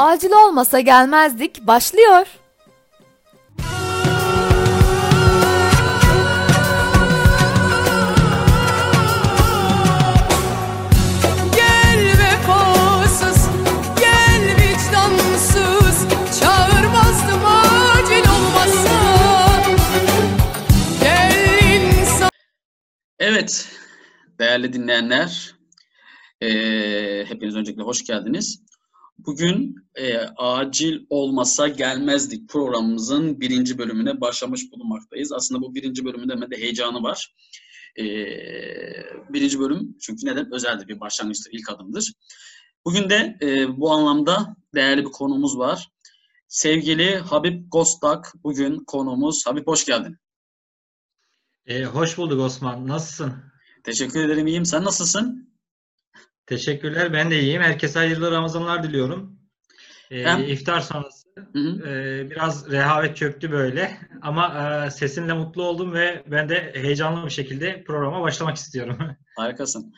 Acil olmasa gelmezdik başlıyor. Evet, değerli dinleyenler, eee, hepiniz öncelikle hoş geldiniz. Bugün eee, acil olmasa gelmezdik programımızın birinci bölümüne başlamış bulunmaktayız. Aslında bu birinci bölümün de de heyecanı var. Eee, birinci bölüm çünkü neden? Özeldir, bir başlangıçtır, ilk adımdır. Bugün de eee, bu anlamda değerli bir konumuz var. Sevgili Habib Gostak bugün konuğumuz. Habib hoş geldin. E, hoş bulduk Osman. Nasılsın? Teşekkür ederim, iyiyim. Sen nasılsın? Teşekkürler. Ben de iyiyim. Herkese hayırlı Ramazanlar diliyorum. E, Hem- iftar sonrası Hı hı. e, biraz rehavet çöktü böyle. Ama e, sesinle mutlu oldum ve ben de heyecanlı bir şekilde programa başlamak istiyorum. Harikasın.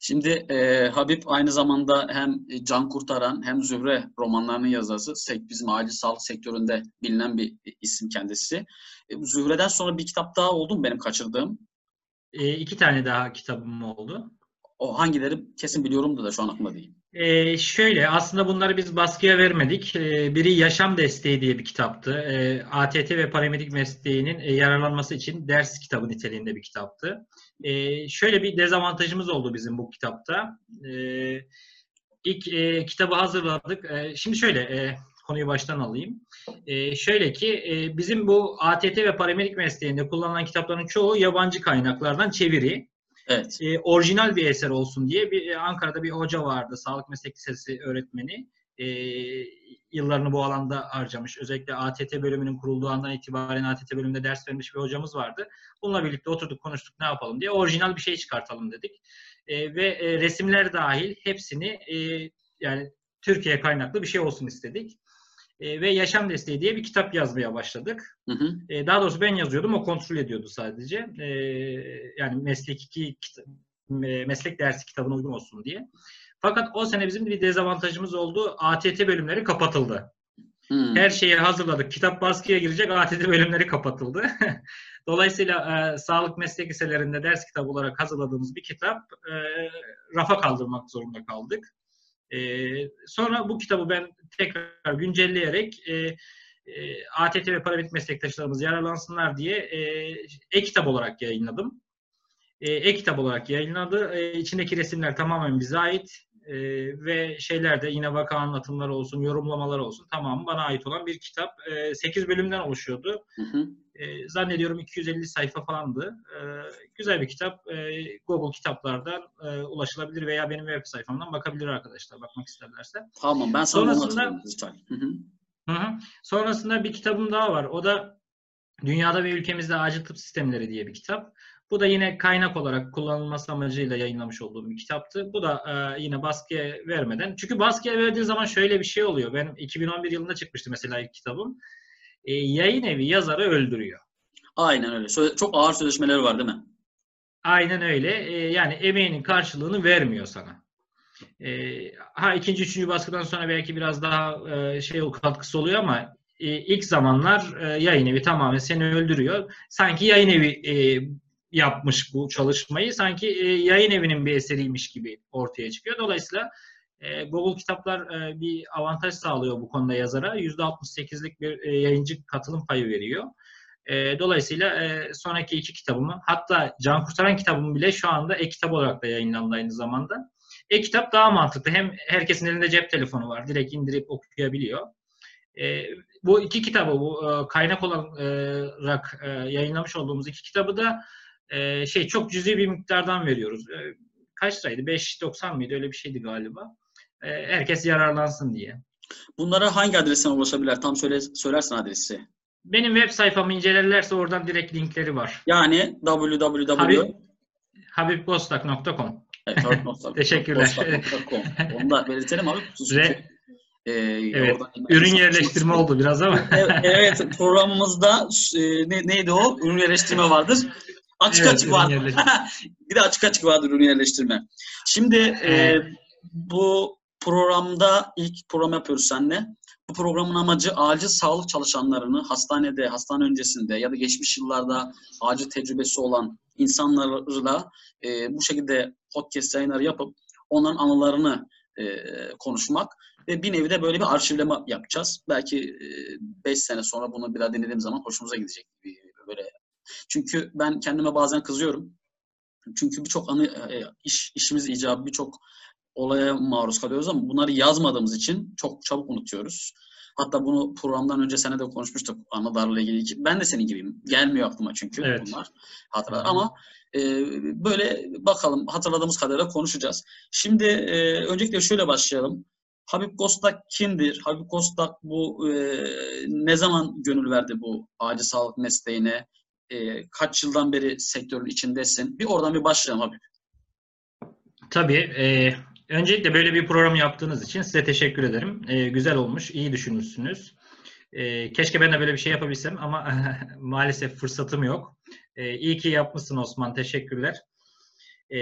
Şimdi e, Habib aynı zamanda hem Can Kurtaran hem Zühre romanlarının yazarı. Sek- Bizim acil sağlık sektöründe bilinen bir isim kendisi. E, Zühre'den sonra bir kitap daha oldu mu benim kaçırdığım? E, iki tane daha kitabım oldu. O hangileri kesin biliyorumdur da şu an aklımda değil. E, şöyle aslında bunları biz baskıya vermedik. E, biri Yaşam Desteği diye bir kitaptı. E, ATT ve paramedik mesleğinin e, yararlanması için ders kitabı niteliğinde bir kitaptı. E, şöyle bir dezavantajımız oldu bizim bu kitapta. E, ilk e, kitabı hazırladık. E, şimdi şöyle e, konuyu baştan alayım. E, şöyle ki e, bizim bu ATT ve paramedik mesleğinde kullanılan kitapların çoğu yabancı kaynaklardan çeviri Evet. e, orijinal bir eser olsun diye bir e, Ankara'da bir hoca vardı, sağlık meslek lisesi öğretmeni. E, yıllarını bu alanda harcamış. Özellikle ATT bölümünün kurulduğu andan itibaren ATT bölümünde ders vermiş bir hocamız vardı. Bununla birlikte oturduk konuştuk ne yapalım diye orijinal bir şey çıkartalım dedik. E, ve e, resimler dahil hepsini e, yani Türkiye kaynaklı bir şey olsun istedik. E, ve Yaşam Desteği diye bir kitap yazmaya başladık. Hı hı. E, daha doğrusu ben yazıyordum, o kontrol ediyordu sadece. E, yani meslek iki kita- e, meslek dersi kitabına uygun olsun diye. Fakat o sene bizim bir dezavantajımız oldu. ATT bölümleri kapatıldı. Hı. Her şeyi hazırladık. Kitap baskıya girecek, ATT bölümleri kapatıldı. Dolayısıyla e, sağlık meslek liselerinde ders kitabı olarak hazırladığımız bir kitap e, rafa kaldırmak zorunda kaldık. E, sonra bu kitabı ben tekrar güncelleyerek e, e, ATT ve paramedik meslektaşlarımız yararlansınlar diye e, e-kitap olarak yayınladım. E, e-kitap olarak yayınladı. E, içindeki resimler tamamen bize ait e, ve şeyler de yine vaka anlatımları olsun, yorumlamalar olsun tamamı bana ait olan bir kitap. E, 8 bölümden oluşuyordu. Hı hı. E, zannediyorum 250 sayfa falandı. E, güzel bir kitap. E, Google kitaplardan e, ulaşılabilir veya benim web sayfamdan bakabilir arkadaşlar bakmak isterlerse. Tamam ben sana Sonrasında- hatırlıyorum dijital. Hı hı. Hı hı. Sonrasında bir kitabım daha var. O da Dünyada ve Ülkemizde Acil Tıp Sistemleri diye bir kitap. Bu da yine kaynak olarak kullanılması amacıyla yayınlamış olduğum bir kitaptı. Bu da e, yine baskıya vermeden. Çünkü baskıya verdiğin zaman şöyle bir şey oluyor. Benim 2011 yılında çıkmıştı mesela ilk kitabım. E, yayın evi yazarı öldürüyor. Aynen öyle. Söz- çok ağır sözleşmeleri var değil mi? Aynen öyle. E, yani emeğinin karşılığını vermiyor sana. E, ha ikinci, üçüncü baskıdan sonra belki biraz daha e, şey katkısı oluyor ama e, ilk zamanlar e, yayın evi tamamen seni öldürüyor. Sanki yayın evi e, yapmış bu çalışmayı. Sanki e, yayın evinin bir eseriymiş gibi ortaya çıkıyor. Dolayısıyla e, Google Kitaplar e, bir avantaj sağlıyor bu konuda yazara. %68'lik bir yayıncı katılım payı veriyor. Dolayısıyla sonraki iki kitabımı hatta Can Kurtaran kitabım bile şu anda e-kitap olarak da yayınlandı aynı zamanda. E-kitap daha mantıklı. Hem herkesin elinde cep telefonu var. Direkt indirip okuyabiliyor. E, bu iki kitabı, bu e, kaynak olarak e, yayınlamış olduğumuz iki kitabı da e, şey çok cüzi bir miktardan veriyoruz. E, kaç liraydı? 5.90 mıydı? Öyle bir şeydi galiba. E, herkes yararlansın diye. Bunlara hangi adresten ulaşabilirler? Tam söyle, söylersin adresi. Benim web sayfamı incelerlerse oradan direkt linkleri var. Yani www Habib, habibgostak.com Evet, Teşekkürler. Onu da belirtelim abi. Re- Ee, Evet, oradan- Ürün yerleştirme oldu biraz ama. Evet, evet, programımızda e, ne, neydi o? Ürün yerleştirme vardır. Açık Evet, açık yerleştirme. bir de açık açık vardır ürün yerleştirme. Şimdi e, bu programda ilk program yapıyoruz seninle. Bu programın amacı acil sağlık çalışanlarını hastanede, hastane öncesinde ya da geçmiş yıllarda acil tecrübesi olan insanlarla e, bu şekilde podcast yayınları yapıp onların anılarını e, konuşmak ve bir nevi de böyle bir arşivleme yapacağız. Belki 5 sene sonra bunu bir daha dinlediğim zaman hoşumuza gidecek. Bir- Böyle. Çünkü ben kendime bazen kızıyorum. Çünkü birçok anı e, iş işimiz icabı birçok olaya maruz kalıyoruz ama bunları yazmadığımız için çok çabuk unutuyoruz. Hatta bunu programdan önce sene de konuşmuştuk anılarla ilgili. Ben de senin gibiyim. Gelmiyor aklıma çünkü Evet. bunlar hatıralar. Ama e, böyle bakalım hatırladığımız kadarıyla konuşacağız. Şimdi e, öncelikle şöyle başlayalım. Habib Kostak kimdir? Habib Kostak bu e, ne zaman gönül verdi bu acil sağlık mesleğine? E, kaç yıldan beri sektörün içindesin? Bir oradan bir başlayalım Habib. Tabii. e, öncelikle böyle bir program yaptığınız için size teşekkür ederim. E, güzel olmuş, iyi düşünmüşsünüz. E, keşke ben de böyle bir şey yapabilsem ama maalesef fırsatım yok. E, iyi ki yapmışsın Osman, teşekkürler. E,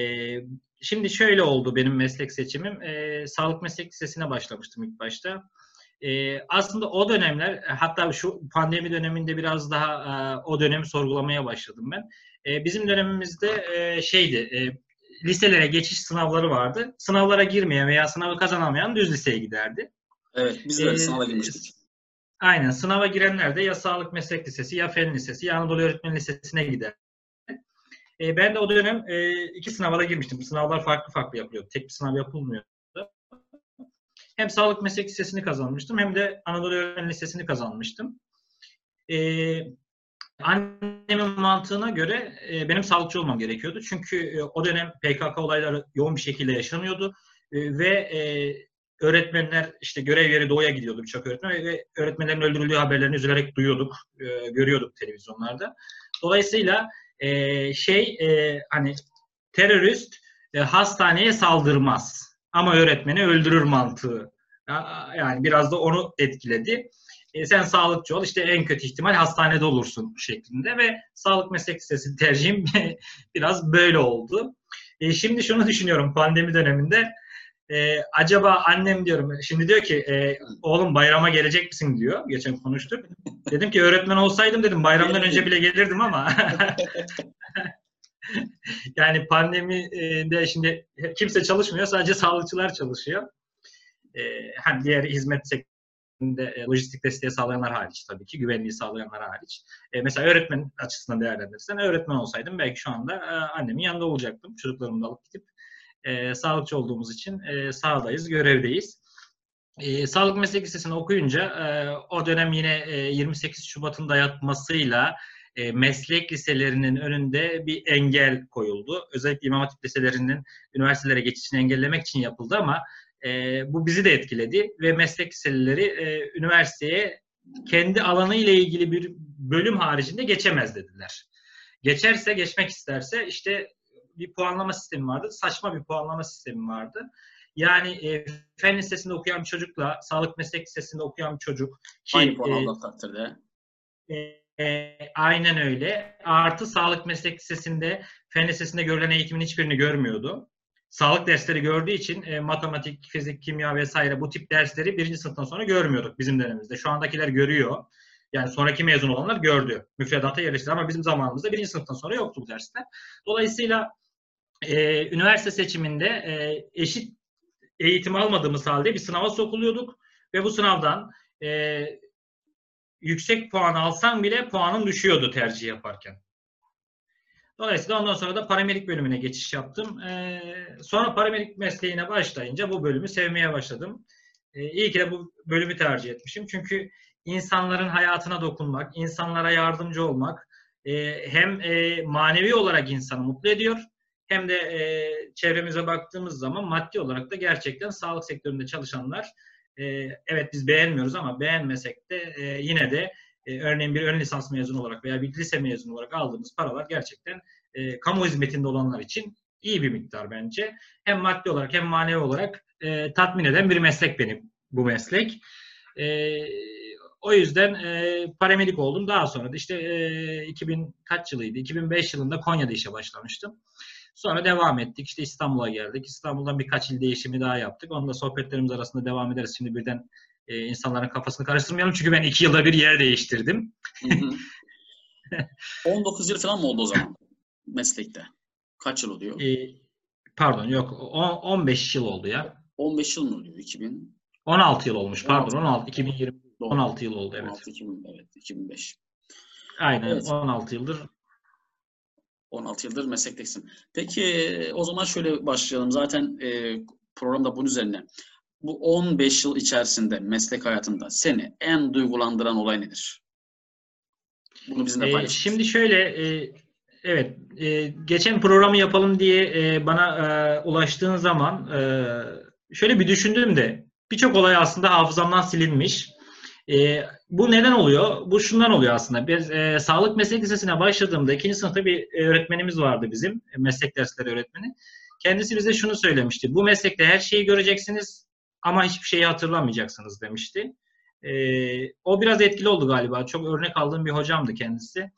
şimdi şöyle oldu benim meslek seçimim. E, sağlık meslek lisesine başlamıştım ilk başta. E, aslında o dönemler, hatta şu pandemi döneminde biraz daha e, o dönemi sorgulamaya başladım ben. E, bizim dönemimizde e, şeydi, e, liselere geçiş sınavları vardı. Sınavlara girmeyen veya sınavı kazanamayan düz liseye giderdi. Evet, biz de Ee, sınava girmiştik. Aynen sınava girenler de ya Sağlık Meslek Lisesi ya Fen Lisesi ya Anadolu Öğretmen Lisesi'ne gider. E, ben de o dönem e, iki sınava da girmiştim. Sınavlar farklı farklı yapılıyordu. Tek bir sınav yapılmıyordu. Hem Sağlık Meslek Lisesi'ni kazanmıştım hem de Anadolu Öğretmen Lisesi'ni kazanmıştım. E, annemin mantığına göre e, benim sağlıkçı olmam gerekiyordu. Çünkü e, o dönem PKK olayları yoğun bir şekilde yaşanıyordu. E, ve e, öğretmenler işte görev yeri doğuya gidiyordu birçok öğretmen ve öğretmenlerin öldürüldüğü haberlerini üzülerek duyuyorduk, e, görüyorduk televizyonlarda. Dolayısıyla e, şey e, hani terörist e, hastaneye saldırmaz ama öğretmeni öldürür mantığı. Ya- Yani biraz da onu etkiledi. E, sen sağlıkçı ol işte en kötü ihtimal hastanede olursun şeklinde ve sağlık meslek lisesi tercihim biraz böyle oldu. E, şimdi şunu düşünüyorum pandemi döneminde e, acaba annem diyorum şimdi diyor ki e, oğlum bayrama gelecek misin diyor. Geçen konuştuk. Dedim ki öğretmen olsaydım dedim bayramdan önce bile gelirdim ama yani pandemide şimdi kimse çalışmıyor sadece sağlıkçılar çalışıyor. E, hani diğer hizmet sektöründe e, lojistik desteği sağlayanlar hariç tabii ki güvenliği sağlayanlar hariç. E, mesela öğretmen açısından değerlendirirsen öğretmen olsaydım belki şu anda annemin yanında olacaktım. Çocuklarımı da alıp gidip sağlıkçı olduğumuz için sahadayız, görevdeyiz. Sağlık Meslek Lisesi'ni okuyunca o dönem yine e, 28 Şubat'ın dayatmasıyla e, meslek liselerinin önünde bir engel koyuldu. Özellikle İmam Hatip liselerinin üniversitelere geçişini engellemek için yapıldı ama e, bu bizi de etkiledi ve meslek liseleri e, üniversiteye kendi alanı ile ilgili bir bölüm haricinde geçemez dediler. Geçerse, geçmek isterse işte bir puanlama sistemi vardı. Saçma bir puanlama sistemi vardı. Yani e, fen lisesinde okuyan bir çocukla sağlık meslek lisesinde okuyan bir çocuk ki Aynı puan e, takdirde. e, e, aynen öyle. Artı sağlık meslek lisesinde fen lisesinde görülen eğitimin hiçbirini görmüyordu. Sağlık dersleri gördüğü için e, matematik, fizik, kimya vesaire bu tip dersleri birinci sınıftan sonra görmüyorduk bizim dönemimizde. Şu andakiler görüyor. Yani sonraki mezun olanlar gördü. Müfredata yerleşti ama bizim zamanımızda birinci sınıftan sonra yoktu bu dersler. Dolayısıyla e, üniversite seçiminde e, eşit eğitim almadığımız halde bir sınava sokuluyorduk ve bu sınavdan e, yüksek puan alsan bile puanın düşüyordu tercih yaparken. Dolayısıyla ondan sonra da paramedik bölümüne geçiş yaptım. E, sonra paramedik mesleğine başlayınca bu bölümü sevmeye başladım. E, iyi ki de bu bölümü tercih etmişim. Çünkü insanların hayatına dokunmak, insanlara yardımcı olmak e, hem e, manevi olarak insanı mutlu ediyor hem de e, çevremize baktığımız zaman maddi olarak da gerçekten sağlık sektöründe çalışanlar e, evet biz beğenmiyoruz ama beğenmesek de e, yine de e, örneğin bir ön lisans mezunu olarak veya bir lise mezunu olarak aldığımız paralar gerçekten e, kamu hizmetinde olanlar için iyi bir miktar bence. Hem maddi olarak hem manevi olarak tatmin eden bir meslek benim bu meslek. O yüzden e, paramedik oldum. Daha sonra da işte e, 2000 kaç yılıydı? 2005 yılında Konya'da işe başlamıştım. Sonra devam ettik. İşte İstanbul'a geldik. İstanbul'dan birkaç il değişimi daha yaptık. Onunla sohbetlerimiz arasında devam ederiz. Şimdi birden e, insanların kafasını karıştırmayalım. Çünkü ben iki yılda bir yer değiştirdim. Hı hı. 19 yıl falan mı oldu o zaman meslekte? Kaç yıl oluyor? E, pardon yok. On- 15 yıl oldu ya. 15 yıl mı oluyor? 2000 16 yıl olmuş. Pardon 16. 16 2020 doğru. 16 yıl oldu evet. 16, 2000, evet 2005. Aynen Evet. 16 yıldır 16 yıldır meslektesin. Peki o zaman şöyle başlayalım. Zaten e, programda bunun üzerine. Bu 15 yıl içerisinde meslek hayatında seni en duygulandıran olay nedir? Bunu bizimle paylaş. şimdi şöyle, e, evet, e, geçen programı yapalım diye e, bana e, ulaştığın zaman e, şöyle bir düşündüm de birçok olay aslında hafızamdan silinmiş. E, bu neden oluyor? Bu şundan oluyor aslında. Biz e, sağlık meslek lisesine başladığımda ikinci sınıfta bir öğretmenimiz vardı bizim, e, meslek dersleri öğretmeni. Kendisi bize şunu söylemişti. Bu meslekte her şeyi göreceksiniz ama hiçbir şeyi hatırlamayacaksınız demişti. Ee, o biraz etkili oldu galiba. Çok örnek aldığım bir hocamdı kendisi.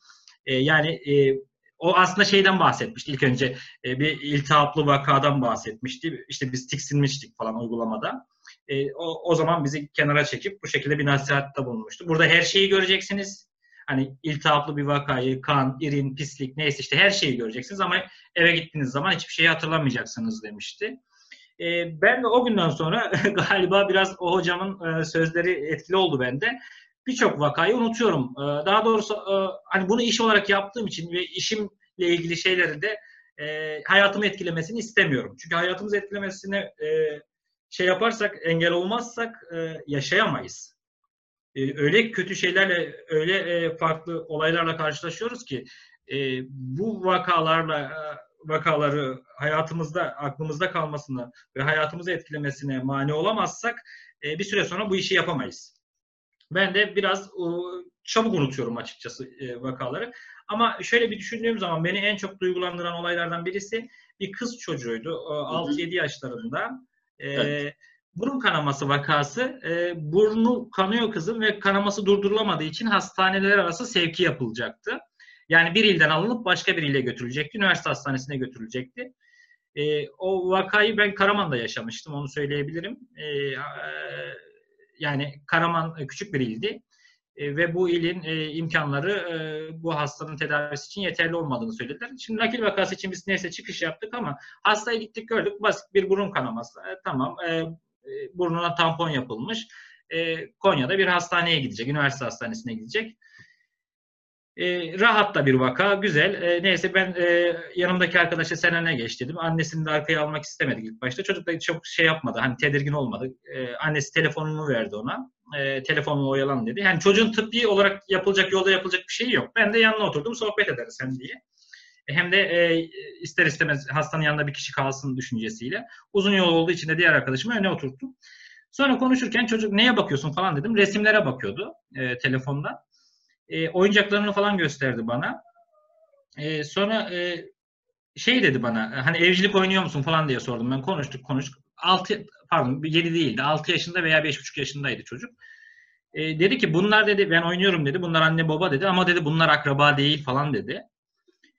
Ee, yani e, o aslında şeyden bahsetmişti. İlk önce e, bir iltihaplı vakadan bahsetmişti. İşte biz tiksinmiştik falan uygulamada. E, o, o zaman bizi kenara çekip bu şekilde bir nasihatta bulunmuştu. Burada her şeyi göreceksiniz. Hani iltihaplı bir vakayı, kan, irin, pislik neyse işte her şeyi göreceksiniz ama eve gittiğiniz zaman hiçbir şeyi hatırlamayacaksınız demişti. E, ben de o günden sonra galiba biraz o hocamın e, sözleri etkili oldu bende. Birçok vakayı unutuyorum. E, daha doğrusu e, hani bunu iş olarak yaptığım için ve işimle ilgili şeyleri de e, hayatımı etkilemesini istemiyorum. Çünkü hayatımızı etkilemesine e, şey yaparsak, engel olmazsak e, yaşayamayız. E, öyle kötü şeylerle, öyle e, farklı olaylarla karşılaşıyoruz ki e, bu vakalarla e, vakaları hayatımızda, aklımızda kalmasını ve hayatımızı etkilemesine mani olamazsak e, bir süre sonra bu işi yapamayız. Ben de biraz e, çabuk unutuyorum açıkçası e, vakaları. Ama şöyle bir düşündüğüm zaman beni en çok duygulandıran olaylardan birisi bir kız çocuğuydu. E, 6-7 yaşlarında. Evet. Burun kanaması vakası. E, burnu kanıyor kızın ve kanaması durdurulamadığı için hastaneler arası sevki yapılacaktı. Yani bir ilden alınıp başka bir ile götürülecekti. Üniversite hastanesine götürülecekti. O vakayı ben Karaman'da yaşamıştım. Onu söyleyebilirim. Yani Karaman küçük bir ildi. E, ve bu ilin e, imkanları e, bu hastanın tedavisi için yeterli olmadığını söylediler. Şimdi nakil vakası için biz neyse çıkış yaptık ama hastaya gittik gördük. Basit bir burun kanaması. Tamam. E, burnuna tampon yapılmış. Konya'da bir hastaneye gidecek. Üniversite hastanesine gidecek. E, rahat da bir vaka, güzel. E, neyse ben e, yanımdaki arkadaşa sen ne geç dedim. Annesini de arkaya almak istemedik ilk başta. Çocuk da çok şey yapmadı, hani tedirgin olmadı. E, annesi telefonunu verdi ona. E, telefonla oyalan dedi. Yani çocuğun tıbbi olarak yapılacak, yolda yapılacak bir şey yok. Ben de yanına oturdum, sohbet ederiz hem diye. E, hem de e, ister istemez hastanın yanında bir kişi kalsın düşüncesiyle. Uzun yol olduğu için de diğer arkadaşımı öne oturttum. Sonra konuşurken çocuk neye bakıyorsun falan dedim. Resimlere bakıyordu e, telefonda e, oyuncaklarını falan gösterdi bana. E, sonra e, şey dedi bana hani evcilik oynuyor musun falan diye sordum ben konuştuk konuştuk. 6 pardon 7 değildi 6 yaşında veya 5,5 yaşındaydı çocuk. E, dedi ki bunlar dedi ben oynuyorum dedi bunlar anne baba dedi ama dedi bunlar akraba değil falan dedi.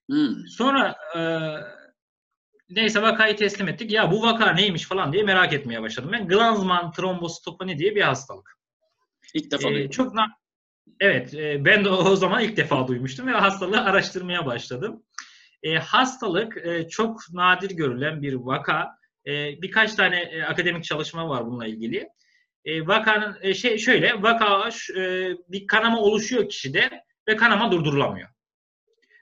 Hmm. Sonra e, neyse vakayı teslim ettik. Ya bu vaka neymiş falan diye merak etmeye başladım. Ben Glanzmann trombositopeni diye bir hastalık. İlk defa duydum. çok na- evet e, ben de o zaman ilk defa duymuştum ve hastalığı araştırmaya başladım. E, hastalık e, çok nadir görülen bir vaka. E, birkaç tane e, akademik çalışma var bununla ilgili. E, vakanın şey şöyle vaka e, bir kanama oluşuyor kişide ve kanama durdurulamıyor.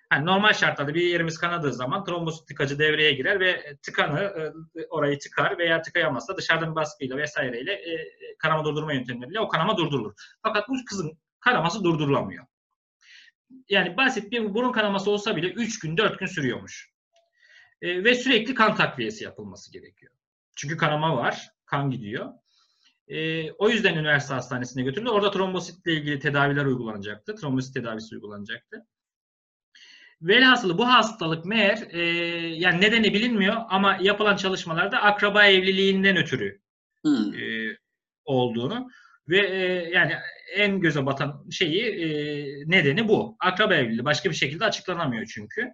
Hani normal şartlarda bir yerimiz kanadığı zaman trombosit tıkacı devreye girer ve tıkanı e, orayı tıkar veya tıkayamazsa dışarıdan baskıyla vesaireyle e, kanama durdurma yöntemleriyle o kanama durdurulur. Fakat bu kızın kanaması durdurulamıyor. Yani basit bir burun kanaması olsa bile 3 gün 4 gün sürüyormuş. E, ve sürekli kan takviyesi yapılması gerekiyor. Çünkü kanama var, kan gidiyor. E, o yüzden üniversite hastanesine götürüldü. Orada trombositle ilgili tedaviler uygulanacaktı. Trombosit tedavisi uygulanacaktı. Velhasılı bu hastalık meğer e, yani nedeni bilinmiyor ama yapılan çalışmalarda akraba evliliğinden ötürü Hmm. e, olduğunu Ve e, yani en göze batan şeyi e, nedeni bu. Akraba evliliği. Başka bir şekilde açıklanamıyor çünkü.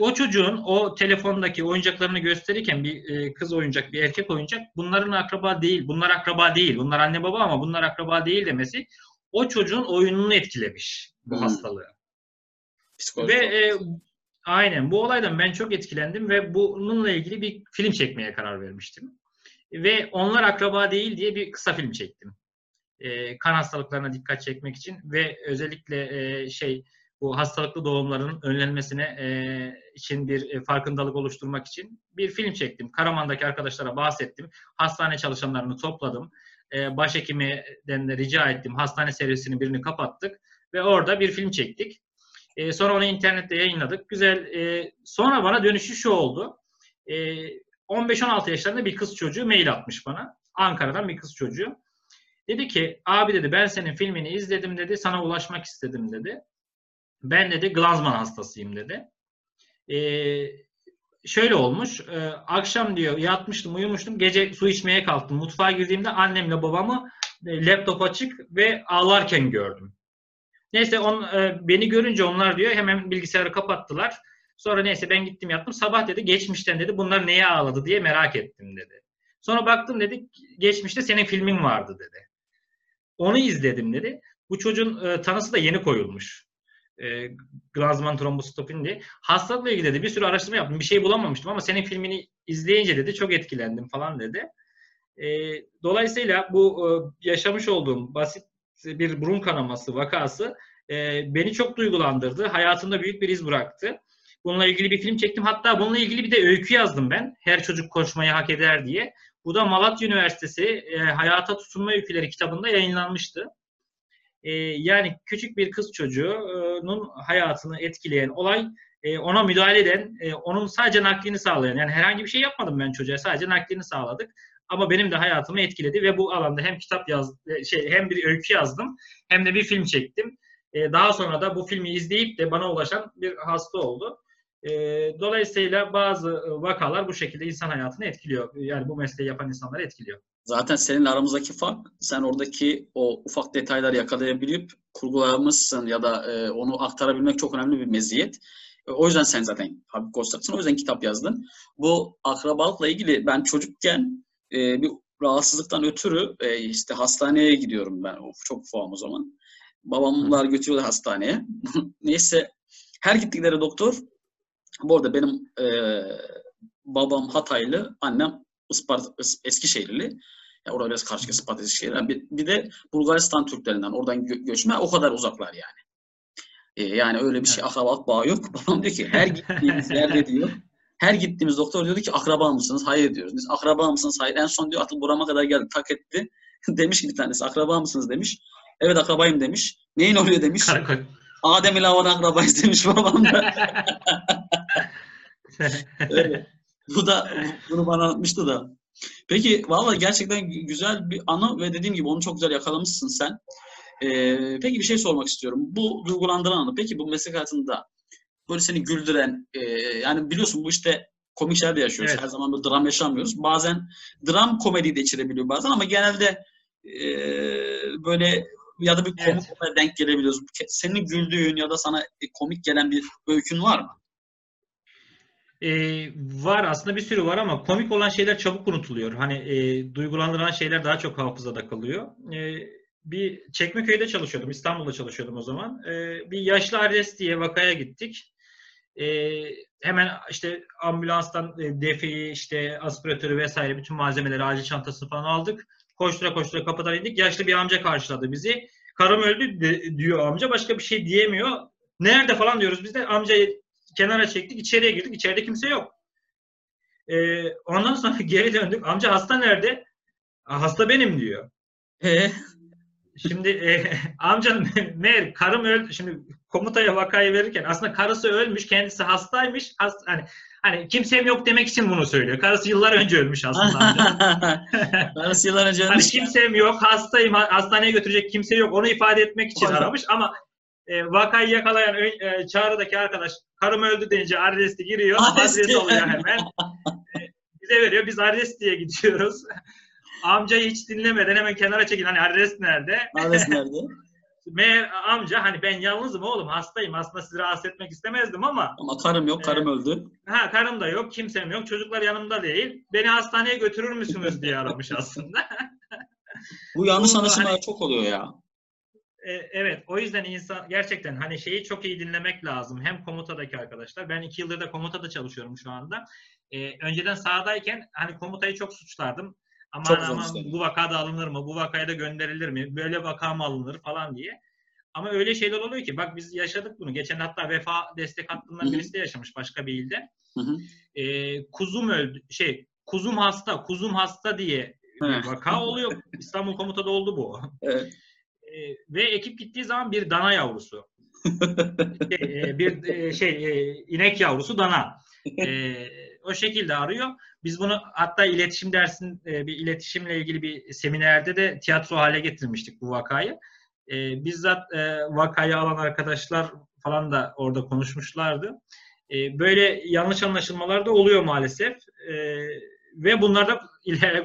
O çocuğun o telefondaki oyuncaklarını gösterirken bir e, kız oyuncak, bir erkek oyuncak bunların akraba değil, bunlar akraba değil, bunlar anne baba ama bunlar akraba değil demesi o çocuğun oyununu etkilemiş bu Hmm. hastalığı. Psikolojik Ve e, aynen bu olaydan ben çok etkilendim ve bununla ilgili bir film çekmeye karar vermiştim. Ve onlar akraba değil diye bir kısa film çektim. E, kan hastalıklarına dikkat çekmek için ve özellikle e, şey bu hastalıklı doğumların önlenmesine e, için bir e, farkındalık oluşturmak için bir film çektim. Karaman'daki arkadaşlara bahsettim. Hastane çalışanlarını topladım. E, başhekimden de rica ettim. Hastane servisinin birini kapattık ve orada bir film çektik. E, sonra onu internette yayınladık. Güzel. E, sonra bana dönüşü şu oldu. E, 15-16 yaşlarında bir kız çocuğu mail atmış bana. Ankara'dan bir kız çocuğu. Dedi ki abi dedi ben senin filmini izledim dedi. Sana ulaşmak istedim dedi. Ben dedi Glanzman hastasıyım dedi. E, şöyle olmuş. e, akşam diyor yatmıştım uyumuştum. Gece su içmeye kalktım. Mutfağa girdiğimde annemle babamı e, laptop açık ve ağlarken gördüm. Neyse on, e, beni görünce onlar diyor hemen bilgisayarı kapattılar. Sonra neyse ben gittim yattım. Sabah dedi geçmişten dedi bunlar neye ağladı diye merak ettim dedi. Sonra baktım dedi geçmişte senin filmin vardı dedi. Onu izledim dedi. Bu çocuğun e, tanısı da yeni koyulmuş. E, Glanzman trombositopin diye. Hastalıkla ilgili dedi bir sürü araştırma yaptım. Bir şey bulamamıştım ama senin filmini izleyince dedi çok etkilendim falan dedi. E, dolayısıyla bu e, yaşamış olduğum basit bir burun kanaması vakası e, beni çok duygulandırdı. Hayatımda büyük bir iz bıraktı. Bununla ilgili bir film çektim. Hatta bununla ilgili bir de öykü yazdım ben. Her çocuk koşmayı hak eder diye. Bu da Malatya Üniversitesi e, Hayata Tutunma Öyküleri kitabında yayınlanmıştı. E, yani küçük bir kız çocuğunun hayatını etkileyen olay, e, ona müdahale eden, e, onun sadece naklini sağlayan. Yani herhangi bir şey yapmadım ben çocuğa, sadece naklini sağladık. Ama benim de hayatımı etkiledi ve bu alanda hem kitap yaz, e, şey hem bir öykü yazdım, hem de bir film çektim. Daha sonra da bu filmi izleyip de bana ulaşan bir hasta oldu. Dolayısıyla bazı vakalar bu şekilde insan hayatını etkiliyor. Yani bu mesleği yapan insanları etkiliyor. Zaten seninle aramızdaki fark sen oradaki o ufak detayları yakalayabilip kurgulamışsın ya da e, onu aktarabilmek çok önemli bir meziyet. E, o yüzden sen zaten Habib Kostak'sın. O yüzden kitap yazdın. Bu akrabalıkla ilgili ben çocukken e, bir rahatsızlıktan ötürü e, işte hastaneye gidiyorum ben. Of, çok ufağım o zaman. Babamlar götürüyorlar hastaneye. Neyse her gittikleri doktor bu arada benim e, babam Hataylı, annem Isparta, Is- Eskişehirli. Ya orada biraz karşı Isparta Eskişehir. Yani bir, bir de Bulgaristan Türklerinden oradan gö- göçme o kadar uzaklar yani. E, yani öyle bir şey akrabalık bağı yok. Babam diyor ki her gittiğimiz yerde diyor her gittiğimiz doktor diyordu ki akraba mısınız? Hayır diyoruz. Biz akraba mısınız? Hayır. En son diyor artık burama kadar geldi. Tak etti. demiş ki bir tanesi akraba mısınız demiş. Evet akrabayım demiş. Neyin oluyor demiş. Karakol. Adem ile Havan akrabayız demiş babam da. Öyle. Bu da bunu bana anlatmıştı da. Peki valla gerçekten gü- güzel bir anı ve dediğim gibi onu çok güzel yakalamışsın sen. Ee, peki bir şey sormak istiyorum. Bu duygulandıran anı. Peki bu meslek hayatında böyle seni güldüren e, yani biliyorsun bu işte komik şeyler de yaşıyoruz. Evet. Her zaman böyle dram yaşamıyoruz. Bazen dram komedi de içerebiliyor bazen ama genelde e, böyle ya da bir komik Evet. denk gelebiliyoruz. Senin güldüğün ya da sana e, komik gelen bir öykün var mı? Ee, var aslında bir sürü var ama komik olan şeyler çabuk unutuluyor. Hani e, duygulandıran şeyler daha çok hafızada kalıyor. E, bir Çekmeköy'de çalışıyordum, İstanbul'da çalışıyordum o zaman. E, bir yaşlı Ares diye vakaya gittik. E, hemen işte ambulanstan e, defeyi, işte aspiratörü vesaire bütün malzemeleri, acil çantasını falan aldık. Koştura koştura kapıdan indik. Yaşlı bir amca karşıladı bizi. Karım öldü de- diyor amca. Başka bir şey diyemiyor. Nerede falan diyoruz biz de. Amcayı kenara çektik, içeriye girdik. İçeride kimse yok. Ee, ondan sonra geri döndük. Amca hasta nerede? "Aa, Hasta benim diyor. Ee, Şimdi e, amcanın meğer karım öldü. Şimdi komutaya vakayı verirken aslında karısı ölmüş, kendisi hastaymış. Hast, hani hani kimsem yok demek için bunu söylüyor. Karısı yıllar önce ölmüş aslında. Arası yıllar önce hani ölmüş. kimsem yok, hastayım, ha- hastaneye götürecek kimse yok. Onu ifade etmek için aramış ama e, vakayı yakalayan e, çağrıdaki arkadaş karım öldü deyince adresi giriyor. Adresi. Adres alıyor hemen. E, bize veriyor. Biz adres diye gidiyoruz. amcayı hiç dinlemeden hemen kenara çekil. Hani adres nerede? Adres nerede? Meğer amca hani ben yalnızım oğlum hastayım. Aslında sizi rahatsız etmek istemezdim ama Ama karım yok, karım öldü. ha karım da yok, kimsem yok, çocuklar yanımda değil. Beni hastaneye götürür müsünüz diye aramış aslında. Bu yanlış Bu anlaşılmalar hani- çok oluyor ya. E, evet o yüzden insan gerçekten hani şeyi çok iyi dinlemek lazım. Hem komutadaki arkadaşlar. Ben iki yıldır da komutada çalışıyorum şu anda. E, önceden sahadayken hani komutayı çok suçlardım. Aman Çok aman işler. bu vakada alınır mı? Bu vakaya da gönderilir mi? Böyle vaka mı alınır falan diye. Ama öyle şeyler oluyor ki bak biz yaşadık bunu. Geçen hatta vefa destek hattından birisi de yaşamış başka bir ilde. Hı hı. E, kuzum öldü. Şey kuzum hasta, kuzum hasta diye vaka oluyor. İstanbul komutada oldu bu. Evet. E, ve ekip gittiği zaman bir dana yavrusu. Şey, e, bir e, şey e, inek yavrusu dana. E, o şekilde arıyor. Biz bunu hatta iletişim dersin e, bir iletişimle ilgili bir seminerde de tiyatro hale getirmiştik bu vakayı. E, bizzat e, vakayı alan arkadaşlar falan da orada konuşmuşlardı. E, böyle yanlış anlaşılmalar da oluyor maalesef. E, ve bunlar da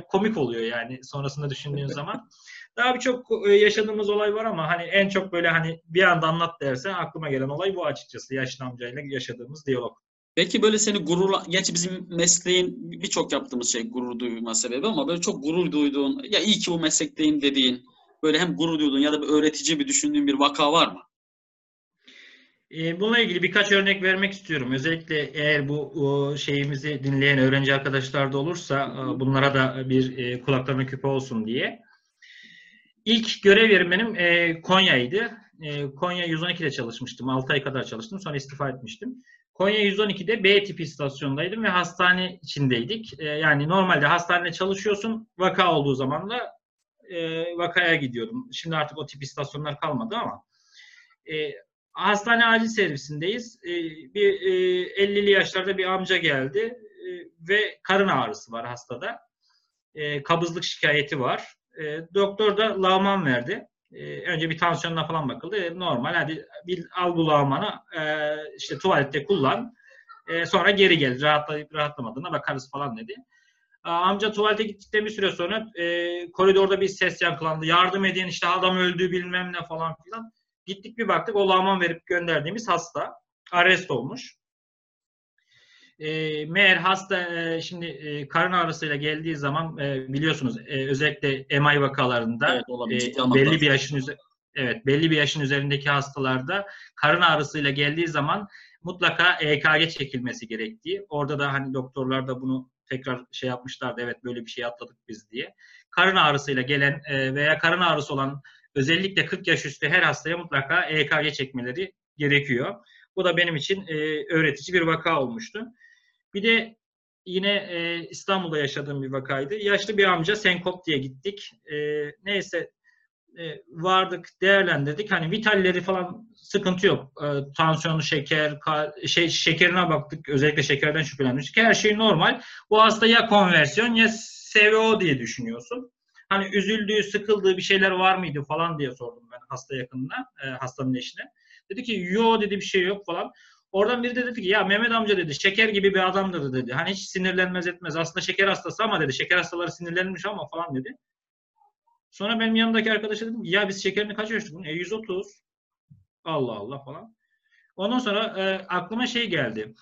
komik oluyor yani sonrasında düşündüğün zaman. Daha birçok e, yaşadığımız olay var ama hani en çok böyle hani bir anda anlat dersen aklıma gelen olay bu açıkçası. Yaşlı amcayla yaşadığımız diyalog. Peki böyle seni gururla, gerçi bizim mesleğin birçok yaptığımız şey gurur duyma sebebi ama böyle çok gurur duyduğun, ya iyi ki bu meslekteyim dediğin, böyle hem gurur duyduğun ya da bir öğretici bir düşündüğün bir vaka var mı? E, bununla ilgili birkaç örnek vermek istiyorum. Özellikle eğer bu şeyimizi dinleyen öğrenci arkadaşlar da olursa e, bunlara da bir kulaklarına küpe olsun diye. İlk görev yerim benim e, Konya'ydı. E, Konya 112'de çalışmıştım. 6 ay kadar çalıştım. Sonra istifa etmiştim. Konya 112'de B tipi istasyondaydım ve hastane içindeydik. E, yani normalde hastanede çalışıyorsun. Vaka olduğu zaman da e, vakaya gidiyordum. Şimdi artık o tip istasyonlar kalmadı ama e, hastane acil servisindeyiz. E, bir e, 50'li yaşlarda bir amca geldi e, ve karın ağrısı var hastada. E, kabızlık şikayeti var. E, doktor da lağman verdi. E, önce bir tansiyonuna falan bakıldı. E, normal hadi bir al bu lağmanı e, işte tuvalette kullan. E, sonra geri gel. Rahatlayıp rahatlamadığına bakarız falan dedi. Aa, Amca tuvalete gittikten bir süre sonra e, koridorda bir ses yankılandı. Yardım edin işte adam öldü bilmem ne falan filan. Gittik bir baktık o lağman verip gönderdiğimiz hasta arrest olmuş. E, meğer hasta e, şimdi e, karın ağrısıyla geldiği zaman e, biliyorsunuz e, özellikle MI vakalarında Evet, olabilir. e, belli bir yaşın üzeri Evet, belli bir yaşın üzerindeki hastalarda karın ağrısıyla geldiği zaman mutlaka EKG çekilmesi gerektiği. Orada da hani doktorlar da bunu tekrar şey yapmışlardı. Evet böyle bir şey atladık biz diye. Karın ağrısıyla gelen e, veya karın ağrısı olan özellikle 40 yaş üstü her hastaya mutlaka EKG çekmeleri gerekiyor. Bu da benim için e, öğretici bir vaka olmuştu. Bir de yine e, İstanbul'da yaşadığım bir vakaydı. Yaşlı bir amca Senkop diye gittik. E, neyse e, vardık, değerlendirdik. Hani vitalleri falan sıkıntı yok. E, tansiyonu, şeker, ka- şey şekerine baktık. Özellikle şekerden şüphelenmiştik. Her şey normal. Bu hasta ya konversiyon ya SVO diye düşünüyorsun. Hani üzüldüğü, sıkıldığı bir şeyler var mıydı falan diye sordum ben hasta yakınına, e, hastanın eşine. Dedi ki yo dedi bir şey yok falan. Oradan biri de dedi ki ya Mehmet amca dedi şeker gibi bir adamdır dedi. Hani hiç sinirlenmez etmez. Aslında şeker hastası ama dedi şeker hastaları sinirlenmiş ama falan dedi. Sonra benim yanımdaki arkadaşa dedim ya biz şekerini kaç ölçtük? E 130. Allah Allah falan. Ondan sonra e, aklıma şey geldi.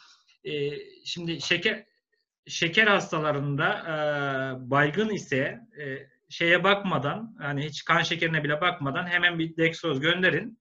E, şimdi şeker şeker hastalarında e, baygın ise e, şeye bakmadan hani hiç kan şekerine bile bakmadan hemen bir dextroz gönderin.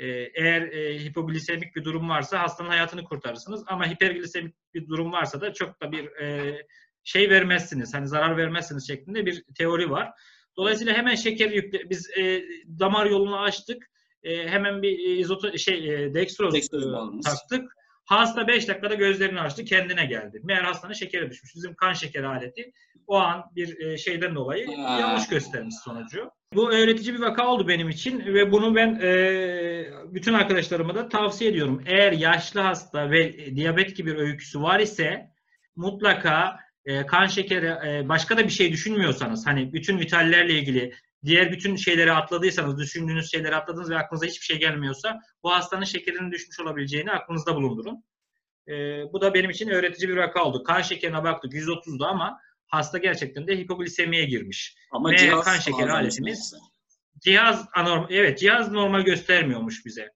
E, eğer e, hipoglisemik bir durum varsa hastanın hayatını kurtarırsınız ama hiperglisemik bir durum varsa da çok da bir e, şey vermezsiniz. Hani zarar vermezsiniz şeklinde bir teori var. Dolayısıyla hemen şeker yükle biz e, damar yolunu açtık. E, hemen bir izoto şey e, dextroz, Dextroz e, taktık. Hasta 5 dakikada gözlerini açtı, kendine geldi. Meğer hastanın şekeri düşmüş. Bizim kan şekeri aleti o an bir e, şeyden dolayı yanlış göstermiş sonucu. Bu öğretici bir vaka oldu benim için ve bunu ben e, bütün arkadaşlarıma da tavsiye ediyorum. Eğer yaşlı hasta ve e, diyabet gibi bir öyküsü var ise mutlaka e, kan şekeri e, başka da bir şey düşünmüyorsanız hani bütün vitallerle ilgili diğer bütün şeyleri atladıysanız, düşündüğünüz şeyleri atladınız ve aklınıza hiçbir şey gelmiyorsa bu hastanın şekerinin düşmüş olabileceğini aklınızda bulundurun. E, bu da benim için öğretici bir vaka oldu. Kan şekerine baktık 130'du ama hasta gerçekten de hipoglisemiye girmiş. Ama Ve cihaz kan şekeri aletimiz-. Cihaz anormal, evet cihaz normal göstermiyormuş bize.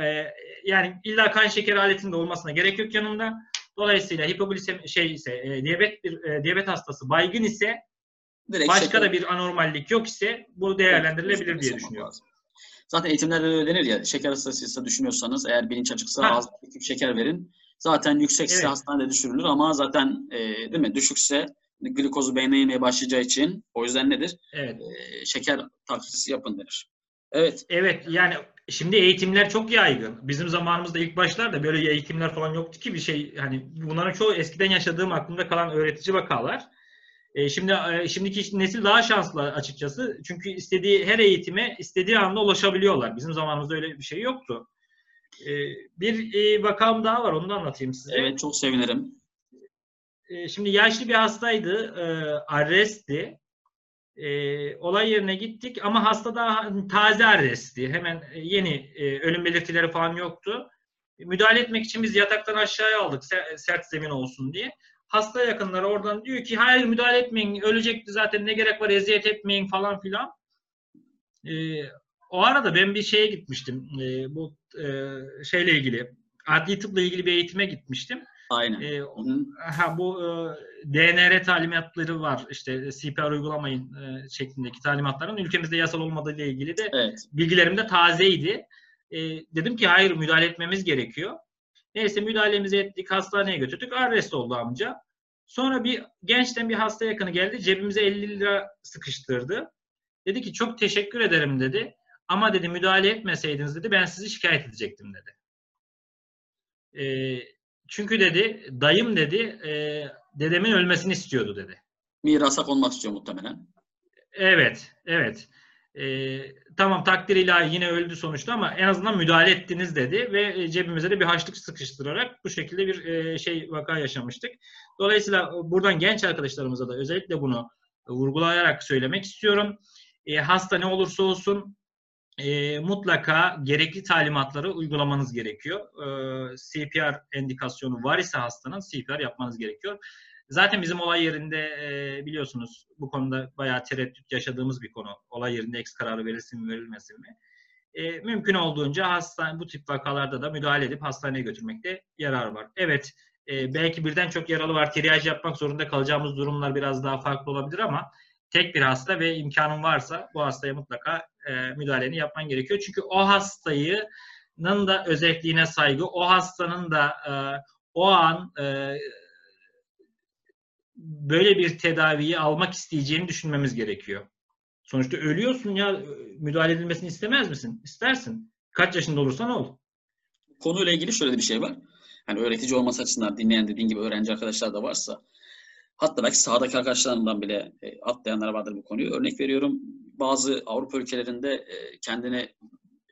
Ee, yani illa kan şekeri aletinde olmasına gerek yok yanında. Dolayısıyla hipoglisemi şey ise e, diyabet bir e, diyabet hastası baygın ise Direkt başka şeker- da bir anormallik yok ise bu değerlendirilebilir diye Mesela düşünüyorum. lazım. Zaten eğitimlerde de denir ya, şeker hastasıysa düşünüyorsanız eğer bilinç açıksa Ha. az küp şeker verin. Zaten yüksekse Evet. hastanede düşürülür ama zaten e, değil mi düşükse glikozu beynine yemeye başlayacağı için o yüzden nedir? Evet. E, şeker takviyesi yapın denir. Evet. Evet yani şimdi eğitimler çok yaygın. Bizim zamanımızda ilk başlarda böyle eğitimler falan yoktu ki bir şey hani bunların çoğu eskiden yaşadığım aklımda kalan öğretici vakalar. E, şimdi e, şimdiki nesil daha şanslı açıkçası. Çünkü istediği her eğitime istediği anda ulaşabiliyorlar. Bizim zamanımızda öyle bir şey yoktu. E, bir e, vakam daha var onu da anlatayım size. Evet çok sevinirim. E, şimdi yaşlı bir hastaydı. E, arrestti. E, olay yerine gittik ama hasta daha taze arrestti. Hemen e, yeni e, ölüm belirtileri falan yoktu. Müdahale etmek için biz yataktan aşağıya aldık se- sert zemin olsun diye. Hasta yakınları oradan diyor ki hayır müdahale etmeyin ölecekti zaten ne gerek var eziyet etmeyin falan filan. E, o arada ben bir şeye gitmiştim. E, bu e, şeyle ilgili adli tıpla ilgili bir eğitime gitmiştim. Aynen. E. Ha bu e, DNR talimatları var. İşte CPR uygulamayın e, şeklindeki talimatların ülkemizde yasal olmadığı ile ilgili de Evet. bilgilerim de tazeydi. E, dedim ki hayır müdahale etmemiz gerekiyor. Neyse müdahalemizi ettik, hastaneye götürdük. Arrest oldu amca. Sonra bir gençten bir hasta yakını geldi. Cebimize 50 lira sıkıştırdı. Dedi ki çok teşekkür ederim dedi. Ama dedi müdahale etmeseydiniz dedi ben sizi şikayet edecektim dedi. E, çünkü dedi dayım dedi e, dedemin ölmesini istiyordu dedi. Mirasa konmak istiyor muhtemelen. Evet, evet. E, tamam takdir ilahi yine öldü sonuçta ama en azından müdahale ettiniz dedi ve e, cebimize de bir haçlık sıkıştırarak bu şekilde bir e, şey vaka yaşamıştık. Dolayısıyla buradan genç arkadaşlarımıza da özellikle bunu vurgulayarak söylemek istiyorum. E, hasta ne olursa olsun e, mutlaka gerekli talimatları uygulamanız gerekiyor. E, CPR endikasyonu var ise hastanın CPR yapmanız gerekiyor. Zaten bizim olay yerinde e, biliyorsunuz bu konuda bayağı tereddüt yaşadığımız bir konu. Olay yerinde eks kararı verilsin mi verilmesin mi? E, mümkün olduğunca hastane bu tip vakalarda da müdahale edip hastaneye götürmekte yarar var. Evet e, belki birden çok yaralı var. Triyaj yapmak zorunda kalacağımız durumlar biraz daha farklı olabilir ama tek bir hasta ve imkanın varsa bu hastaya mutlaka e, müdahaleni yapman gerekiyor. Çünkü o hastayının da özelliğine saygı, o hastanın da e, o an e, böyle bir tedaviyi almak isteyeceğini düşünmemiz gerekiyor. Sonuçta ölüyorsun ya müdahale edilmesini istemez misin? İstersin. Kaç yaşında olursan ol. Konuyla ilgili şöyle bir şey var. Hani öğretici olması açısından dinleyen dediğin gibi öğrenci arkadaşlar da varsa hatta belki sahadaki arkadaşlarımdan bile e, atlayanlar vardır bu konuyu. Örnek veriyorum bazı Avrupa ülkelerinde e, kendine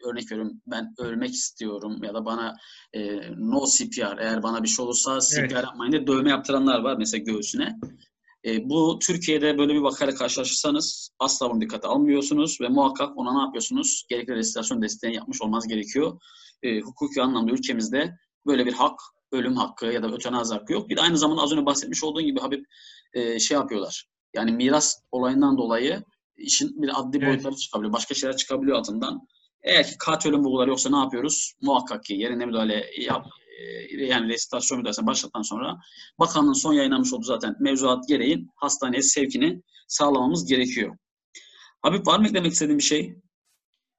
örnek veriyorum ben ölmek istiyorum ya da bana e, no CPR eğer bana bir şey olursa CPR Evet. yapmayın diye dövme yaptıranlar var mesela göğsüne. E, bu Türkiye'de böyle bir vakayla karşılaşırsanız asla bunu dikkate almıyorsunuz ve muhakkak ona ne yapıyorsunuz? Gerekli restorasyon desteğini yapmış olmanız gerekiyor. E, hukuki anlamda ülkemizde böyle bir hak, ölüm hakkı ya da ötenazi hakkı yok. Bir de aynı zamanda az önce bahsetmiş olduğun gibi Habib e, şey yapıyorlar. Yani miras olayından dolayı işin bir adli Evet. boyutları çıkabiliyor. Başka şeyler çıkabiliyor altından. Eğer ki katil ölüm bulguları yoksa ne yapıyoruz? Muhakkak ki yerine müdahale yap, e, yani restorasyon müdahalesine başladıktan sonra bakanlığın son yayınlamış olduğu zaten mevzuat gereği hastaneye sevkini sağlamamız gerekiyor. Habib var mı eklemek istediğin bir şey?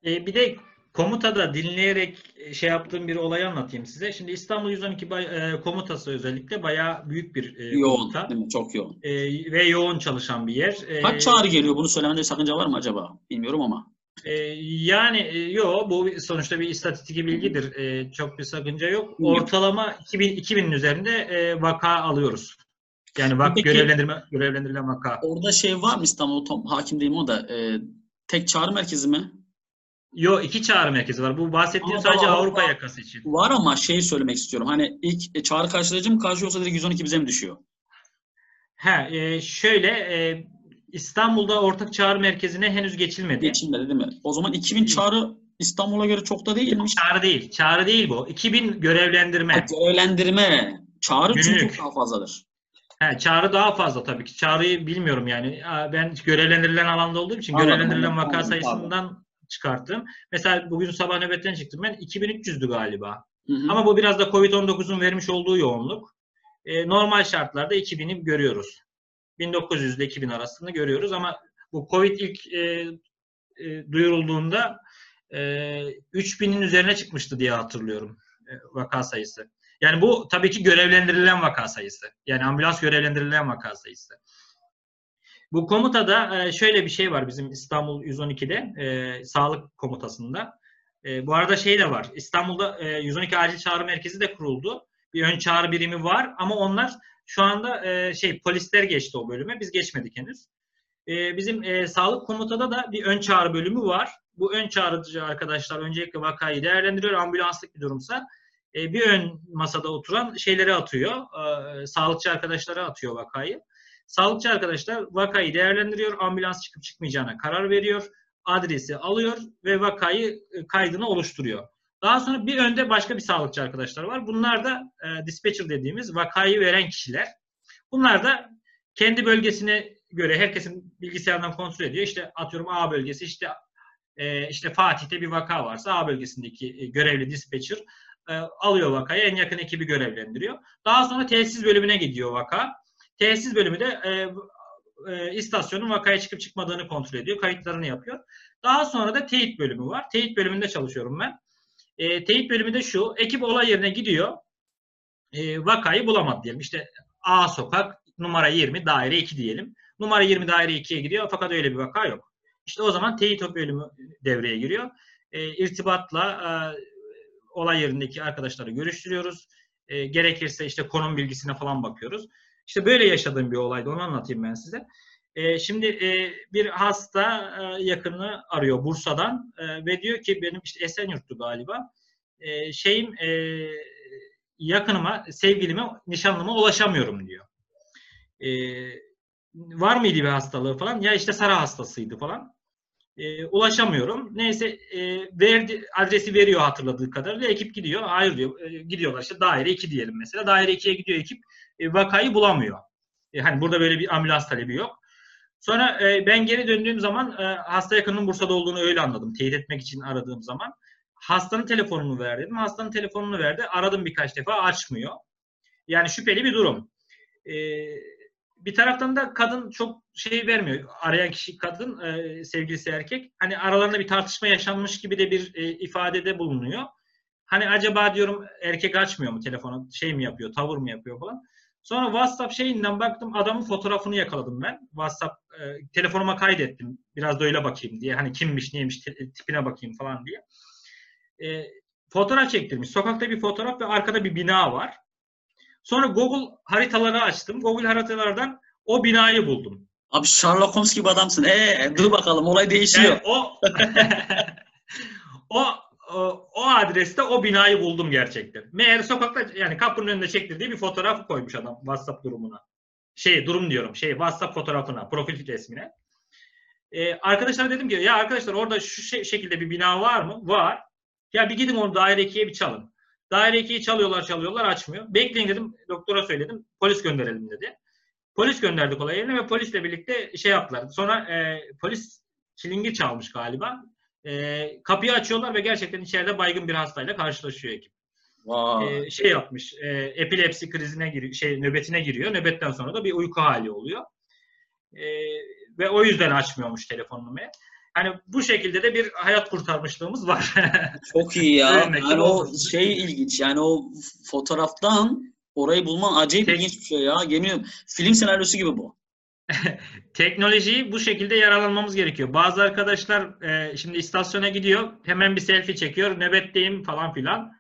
E, bir de komutada dinleyerek şey yaptığım bir olayı anlatayım size. Şimdi İstanbul 112 bay- e, komutası özellikle bayağı büyük bir e, Yoğun komuta değil mi? Çok yoğun. E, ve yoğun çalışan bir yer. E, Kaç çağrı geliyor? Bunu söylemende sakınca var mı acaba? Bilmiyorum ama. E, yani e, yo bu sonuçta bir istatistik bilgidir. E, çok bir sakınca yok. Ortalama 2000 2000'in üzerinde e, vaka alıyoruz. Yani vak Peki- görevlendirme görevlendirilen vaka. Orada şey var mı İstanbul tam hakim değilim o da e, tek çağrı merkezi mi? Yo iki çağrı merkezi var. Bu bahsettiğim Ama sadece Avrupa Avrupa- yakası için. Var ama şeyi söylemek istiyorum. Hani ilk e, çağrı karşılayıcı mı karşı yoksa direkt 112 bize mi düşüyor? Ha, e, şöyle e, İstanbul'da ortak çağrı merkezine henüz geçilmedi. Geçilmedi değil mi? O zaman 2000 çağrı İstanbul'a göre çok da değilmiş. Çağrı değil. Çağrı değil bu. 2000 görevlendirme. Görevlendirme. Çağrı çünkü Günlük. çok daha fazladır. He, çağrı daha fazla tabii ki. Çağrıyı bilmiyorum yani. Ben görevlendirilen alanda olduğum için Anladım, görevlendirilen anladım, vaka anladım, sayısından çıkarttım. Mesela bugün sabah nöbetten çıktım ben 2300'dü galiba. Hı hı. Ama bu biraz da Covid-19'un vermiş olduğu yoğunluk. Ee, normal şartlarda 2000'i görüyoruz. 1900 ile 2000 arasında görüyoruz ama bu Covid ilk e, e, duyurulduğunda e, 3000'in üzerine çıkmıştı diye hatırlıyorum e, vaka sayısı. Yani bu tabii ki görevlendirilen vaka sayısı. Yani ambulans görevlendirilen vaka sayısı. Bu komutada e, şöyle bir şey var bizim İstanbul 112'de e, sağlık komutasında. E, bu arada şey de var. İstanbul'da e, 112 acil çağrı merkezi de kuruldu. Bir ön çağrı birimi var ama onlar şu anda e, şey polisler geçti o bölüme. Biz geçmedik henüz. E, bizim e, sağlık komutada da bir ön çağrı bölümü var. Bu ön çağrıcı arkadaşlar öncelikle vakayı değerlendiriyor. Ambulanslık bir durumsa e, bir ön masada oturan şeyleri atıyor. E, sağlıkçı arkadaşlara atıyor vakayı. Sağlıkçı arkadaşlar vakayı değerlendiriyor. Ambulans çıkıp çıkmayacağına karar veriyor. Adresi alıyor ve vakayı e, kaydını oluşturuyor. Daha sonra bir önde başka bir sağlıkçı arkadaşlar var. Bunlar da e, dispatcher dediğimiz vakayı veren kişiler. Bunlar da kendi bölgesine göre herkesin bilgisayardan kontrol ediyor. İşte atıyorum A bölgesi işte e, işte Fatih'te bir vaka varsa A bölgesindeki e, görevli dispatcher e, alıyor vakayı en yakın ekibi görevlendiriyor. Daha sonra tesis bölümüne gidiyor vaka. Tesis bölümü de e, e, istasyonun vakaya çıkıp çıkmadığını kontrol ediyor. Kayıtlarını yapıyor. Daha sonra da teyit bölümü var. Teyit bölümünde çalışıyorum ben. E, teyit bölümü de şu. Ekip olay yerine gidiyor. E, vakayı bulamadı diyelim. İşte A sokak numara 20 daire 2 diyelim. Numara 20 daire 2'ye gidiyor fakat öyle bir vaka yok. İşte o zaman teyit bölümü devreye giriyor. E, irtibatla e, olay yerindeki arkadaşları görüştürüyoruz. E, gerekirse işte konum bilgisine falan bakıyoruz. İşte böyle yaşadığım bir olaydı. Onu anlatayım ben size. E, şimdi e, bir hasta e, yakını arıyor Bursa'dan e, ve diyor ki benim işte Esenyurt'tu galiba. E, şeyim e, yakınıma, sevgilime, nişanlıma ulaşamıyorum diyor. E, var mıydı bir hastalığı falan? Ya işte Sara hastasıydı falan. E, ulaşamıyorum. Neyse e, verdi adresi veriyor hatırladığı kadarıyla. Ekip gidiyor. Hayır diyor. E, gidiyorlar işte daire 2 diyelim mesela. Daire 2'ye gidiyor ekip. E, vakayı bulamıyor. E, hani burada böyle bir ambulans talebi yok. Sonra e, ben geri döndüğüm zaman e, hasta yakınının Bursa'da olduğunu öyle anladım. Teyit etmek için aradığım zaman. Hastanın telefonunu ver dedim. Hastanın telefonunu verdi. Aradım birkaç defa açmıyor. Yani şüpheli bir durum. E, bir taraftan da kadın çok şey vermiyor. Arayan kişi kadın, e, sevgilisi erkek. Hani aralarında bir tartışma yaşanmış gibi de bir e, ifadede bulunuyor. Hani acaba diyorum erkek açmıyor mu telefonu, şey mi yapıyor, tavır mı yapıyor falan. Sonra WhatsApp şeyinden baktım adamın fotoğrafını yakaladım ben. WhatsApp e, telefonuma kaydettim. Biraz da öyle bakayım diye. Hani kimmiş, neymiş, tipine bakayım falan diye. E, fotoğraf çektirmiş. Sokakta bir fotoğraf ve arkada bir bina var. Sonra Google haritaları açtım. Google haritalardan o binayı buldum. Abi Sherlock Holmes gibi adamsın. Ee, dur bakalım olay değişiyor. Yani o o o, adreste o binayı buldum gerçekten. Meğer sokakta yani kapının önünde çektirdiği bir fotoğraf koymuş adam WhatsApp durumuna. Şey durum diyorum. Şey WhatsApp fotoğrafına, profil resmine. Ee, arkadaşlara dedim ki ya arkadaşlar orada şu şekilde bir bina var mı? Var. Ya bir gidin onu daire 2'ye bir çalın. Daire 2'yi çalıyorlar çalıyorlar açmıyor. Bekleyin dedim doktora söyledim. Polis gönderelim dedi. Polis gönderdik olay yerine ve polisle birlikte şey yaptılar. Sonra e, polis çilingir çalmış galiba. E, kapıyı açıyorlar ve gerçekten içeride baygın bir hastayla karşılaşıyor ekip. Vay. E, şey yapmış. E, epilepsi krizine giriyor, şey nöbetine giriyor. Nöbetten sonra da bir uyku hali oluyor. E, ve o yüzden açmıyormuş telefonunu meğer. Hani bu şekilde de bir hayat kurtarmışlığımız var. Çok iyi ya. Yani o şey ilginç. Yani o fotoğraftan orayı bulman acayip Tek- ilginç bir şey ya. Yemin ediyorum. Film senaryosu gibi bu. Teknolojiyi bu şekilde yararlanmamız gerekiyor. Bazı arkadaşlar e, şimdi istasyona gidiyor, hemen bir selfie çekiyor, nöbetteyim falan filan.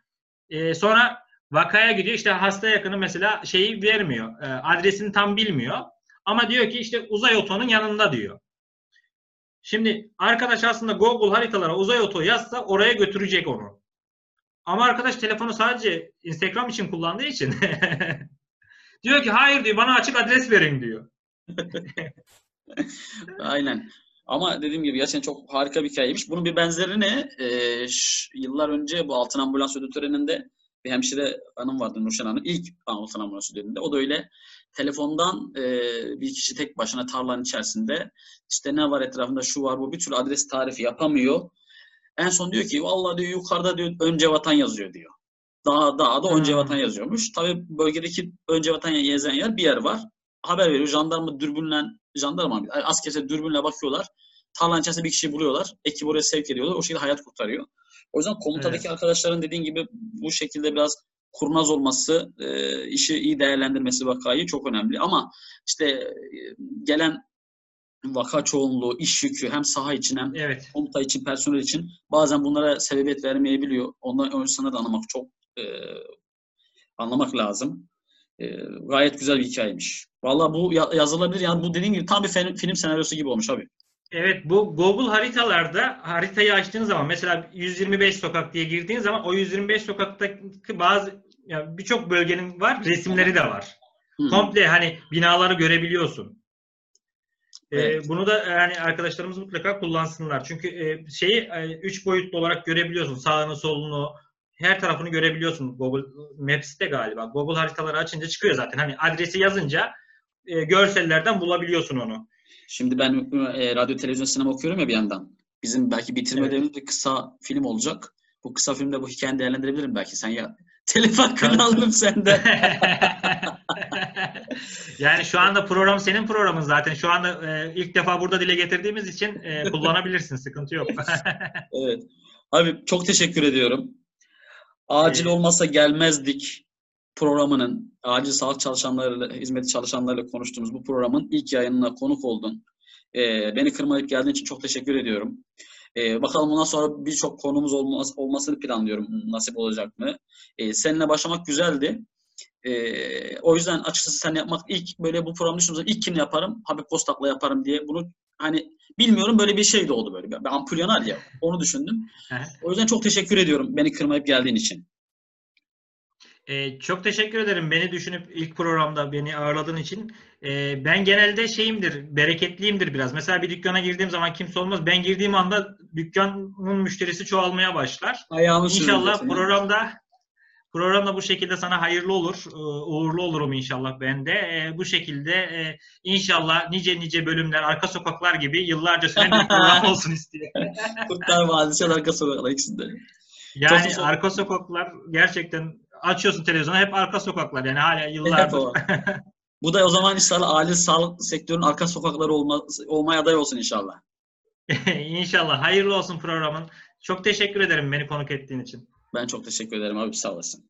E, sonra vakaya gidiyor, işte hasta yakını mesela şeyi vermiyor, e, adresini tam bilmiyor. Ama diyor ki işte uzay otonun yanında diyor. Şimdi arkadaş aslında Google haritalara uzay oto yazsa oraya götürecek onu. Ama arkadaş telefonu sadece Instagram için kullandığı için diyor ki hayır diyor bana açık adres verin diyor. Aynen. Ama dediğim gibi gerçekten çok harika bir hikayeymiş. Bunun bir benzerini e, ş- yıllar önce bu Altın Ambulans ödül töreninde bir hemşire hanım vardı Nurşen Hanım. İlk Anadolu Ambulans döneminde. O da öyle telefondan e, bir kişi tek başına tarlanın içerisinde işte ne var etrafında şu var bu bir türlü adres tarifi yapamıyor. En son diyor ki vallahi diyor yukarıda diyor önce vatan yazıyor diyor. Daha daha da önce Hmm. vatan yazıyormuş. Tabii bölgedeki önce vatan yazan yer bir yer var. Haber veriyor. Jandarma dürbünle jandarma askerse dürbünle bakıyorlar. Tarlanın içerisinde bir kişiyi buluyorlar. Ekip oraya sevk ediyorlar. O şekilde hayat kurtarıyor. O yüzden komutadaki arkadaşların dediğin gibi bu şekilde biraz kurnaz olması, e, işi iyi değerlendirmesi vakayı çok önemli. Ama işte e, gelen vaka çoğunluğu, iş yükü hem saha için hem Evet. komuta için, personel için bazen bunlara sebebiyet vermeyebiliyor. Onların öncesinde de anlamak çok e, anlamak lazım. E, gayet güzel bir hikayeymiş. Vallahi bu ya- yazılabilir. Yani bu dediğin gibi tam bir film, senaryosu gibi olmuş abi. Evet bu Google haritalarda haritayı açtığın zaman mesela 125 sokak diye girdiğin zaman o 125 sokaktaki bazı yani birçok bölgenin var resimleri de var. Hı. Komple hani binaları görebiliyorsun. Ee, Evet. bunu da yani arkadaşlarımız mutlaka kullansınlar. Çünkü e, şeyi 3 boyutlu olarak görebiliyorsun. Sağını, solunu, her tarafını görebiliyorsun. Google Maps'te galiba. Google haritaları açınca çıkıyor zaten. Hani adresi yazınca e, görsellerden bulabiliyorsun onu. Şimdi ben e, radyo, televizyon, sinema okuyorum ya bir yandan. Bizim belki bitirme Evet. ödevimiz bir kısa film olacak. Bu kısa filmde bu hikayeni değerlendirebilirim belki. Sen ya telif hakkını alırım senden. yani şu anda program senin programın zaten. Şu anda e, ilk defa burada dile getirdiğimiz için e, kullanabilirsin. Sıkıntı yok. Evet. Abi çok teşekkür ediyorum. Acil olmasa gelmezdik programının, acil sağlık çalışanlarıyla, hizmet çalışanlarıyla konuştuğumuz bu programın ilk yayınına konuk oldun. Ee, beni kırmayıp geldiğin için çok teşekkür ediyorum. Ee, bakalım bundan sonra birçok konumuz olmaz, olmasını planlıyorum. Nasip olacak mı? Ee, seninle başlamak güzeldi. Ee, o yüzden açıkçası sen yapmak ilk böyle bu programı düşündüğümüzde ilk kimle yaparım? Habib Kostak'la yaparım diye bunu hani bilmiyorum böyle bir şey de oldu böyle. Bir ampul yanar ya onu düşündüm. O yüzden çok teşekkür ediyorum beni kırmayıp geldiğin için. Ee, çok teşekkür ederim beni düşünüp ilk programda beni ağırladığın için. Ee, ben genelde şeyimdir, bereketliyimdir biraz. Mesela bir dükkana girdiğim zaman kimse olmaz. Ben girdiğim anda dükkanın müşterisi çoğalmaya başlar. Ayağımı İnşallah süründürsün. Programda programda bu şekilde sana hayırlı olur, e, uğurlu olurum inşallah ben de. E, Bu şekilde e, inşallah nice nice bölümler, arka sokaklar gibi yıllarca süren bir program olsun istiyorum. Kurtlar Vadisi arka sokaklar ikisinde. Yani teşekkür- arka sokaklar gerçekten açıyorsun televizyonu hep arka sokaklar yani hala yıllardır. Bu da o zaman inşallah acil sağlık sektörünün arka sokakları olma, olmaya aday olsun inşallah. İnşallah. Hayırlı olsun programın. Çok teşekkür ederim beni konuk ettiğin için. Ben çok teşekkür ederim abi sağ olasın.